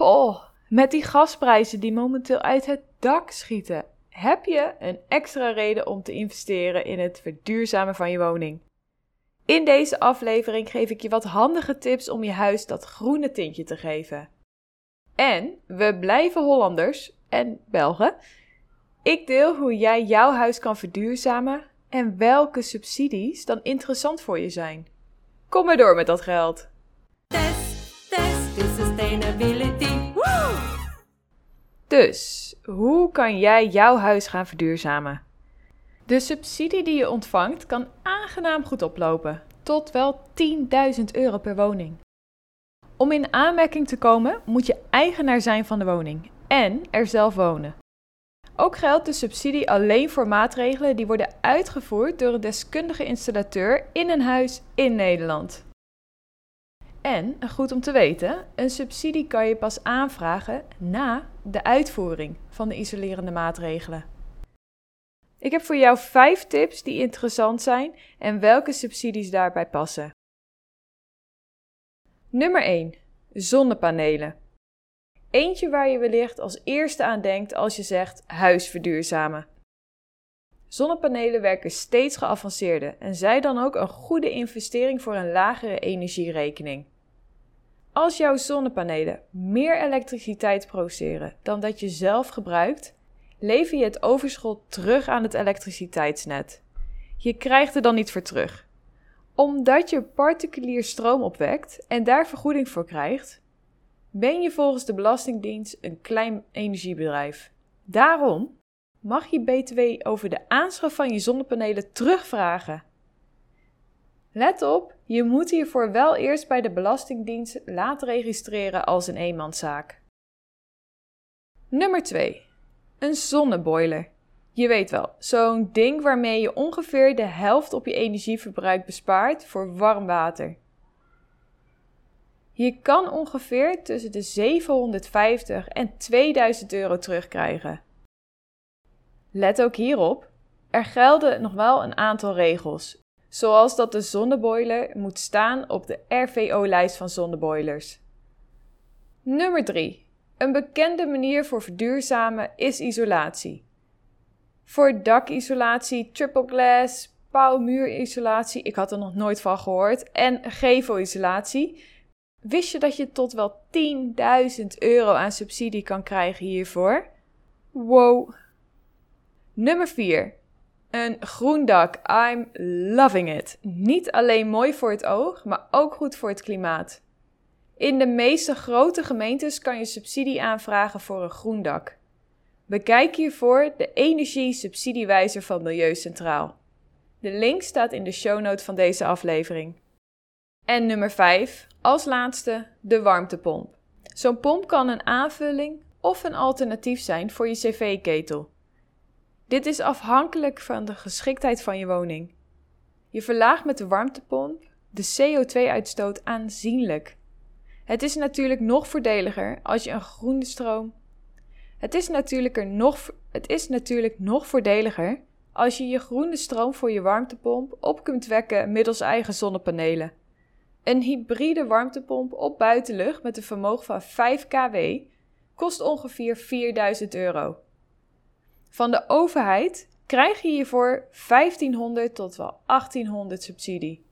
Poh, met die gasprijzen die momenteel uit het dak schieten, heb je een extra reden om te investeren in het verduurzamen van je woning. In deze aflevering geef ik je wat handige tips om je huis dat groene tintje te geven. En we blijven Hollanders en Belgen. Ik deel hoe jij jouw huis kan verduurzamen en welke subsidies dan interessant voor je zijn. Kom maar door met dat geld. Test, test. Dus, hoe kan jij jouw huis gaan verduurzamen? De subsidie die je ontvangt kan aangenaam goed oplopen, tot wel 10.000 euro per woning. Om in aanmerking te komen moet je eigenaar zijn van de woning en er zelf wonen. Ook geldt de subsidie alleen voor maatregelen die worden uitgevoerd door een deskundige installateur in een huis in Nederland. En, goed om te weten, een subsidie kan je pas aanvragen na de uitvoering van de isolerende maatregelen. Ik heb voor jou vijf tips die interessant zijn en welke subsidies daarbij passen. Nummer 1. Zonnepanelen. Eentje waar je wellicht als eerste aan denkt als je zegt huis verduurzamen. Zonnepanelen werken steeds geavanceerder en zij dan ook een goede investering voor een lagere energierekening. Als jouw zonnepanelen meer elektriciteit produceren dan dat je zelf gebruikt, lever je het overschot terug aan het elektriciteitsnet. Je krijgt er dan niet voor terug. Omdat je particulier stroom opwekt en daar vergoeding voor krijgt, ben je volgens de Belastingdienst een klein energiebedrijf. Daarom mag je BTW over de aanschaf van je zonnepanelen terugvragen. Let op, je moet hiervoor wel eerst bij de Belastingdienst laten registreren als een eenmanszaak. Nummer 2. Een zonneboiler. Je weet wel, zo'n ding waarmee je ongeveer de helft op je energieverbruik bespaart voor warm water. Je kan ongeveer tussen de 750 en 2000 euro terugkrijgen. Let ook hierop, er gelden nog wel een aantal regels, zoals dat de zonneboiler moet staan op de RVO-lijst van zonneboilers. Nummer 3. Een bekende manier voor verduurzamen is isolatie. Voor dakisolatie, triple glass, pauwmuurisolatie, ik had er nog nooit van gehoord, en gevelisolatie Wist je dat je tot wel 10.000 euro aan subsidie kan krijgen hiervoor? Wow. Nummer 4. Een groen dak. I'm loving it. Niet alleen mooi voor het oog, maar ook goed voor het klimaat. In de meeste grote gemeentes kan je subsidie aanvragen voor een groen dak. Bekijk hiervoor de energie-subsidiewijzer van Milieucentraal. De link staat in de shownote van deze aflevering. En nummer 5, als laatste, de warmtepomp. Zo'n pomp kan een aanvulling of een alternatief zijn voor je cv-ketel. Dit is afhankelijk van de geschiktheid van je woning. Je verlaagt met de warmtepomp de CO2-uitstoot aanzienlijk. Het is natuurlijk nog voordeliger als je een groene stroom. Het is nog, het is natuurlijk nog voordeliger als je je groene stroom voor je warmtepomp op kunt wekken middels eigen zonnepanelen. Een hybride warmtepomp op buitenlucht met een vermogen van 5 kW kost ongeveer 4000 euro. Van de overheid krijg je hiervoor 1500 tot wel 1800 subsidie.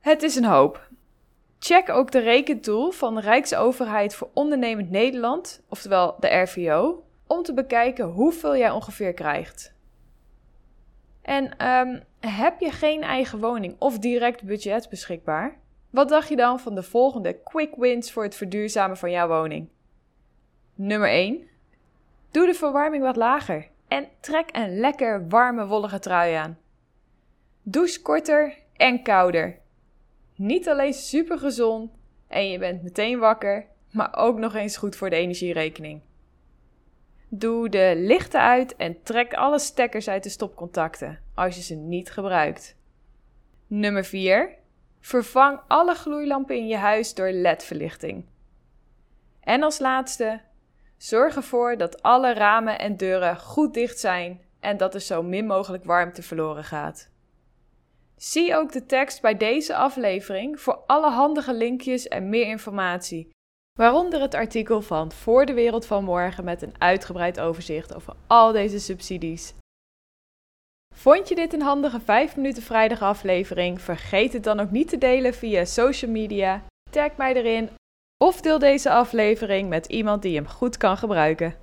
Het is een hoop. Check ook de rekentool van de Rijksoverheid voor Ondernemend Nederland, oftewel de RVO, om te bekijken hoeveel jij ongeveer krijgt. En um, heb je geen eigen woning of direct budget beschikbaar? Wat dacht je dan van de volgende quick wins voor het verduurzamen van jouw woning? Nummer 1. Doe de verwarming wat lager en trek een lekker warme wollige trui aan. Douche korter en kouder. Niet alleen super gezond en je bent meteen wakker, maar ook nog eens goed voor de energierekening. Doe de lichten uit en trek alle stekkers uit de stopcontacten als je ze niet gebruikt. Nummer 4. Vervang alle gloeilampen in je huis door LED-verlichting. En als laatste, zorg ervoor dat alle ramen en deuren goed dicht zijn en dat er zo min mogelijk warmte verloren gaat. Zie ook de tekst bij deze aflevering voor alle handige linkjes en meer informatie. Waaronder het artikel van Voor de Wereld van Morgen met een uitgebreid overzicht over al deze subsidies. Vond je dit een handige 5 minuten vrijdag aflevering? Vergeet het dan ook niet te delen via social media. Tag mij erin of deel deze aflevering met iemand die hem goed kan gebruiken.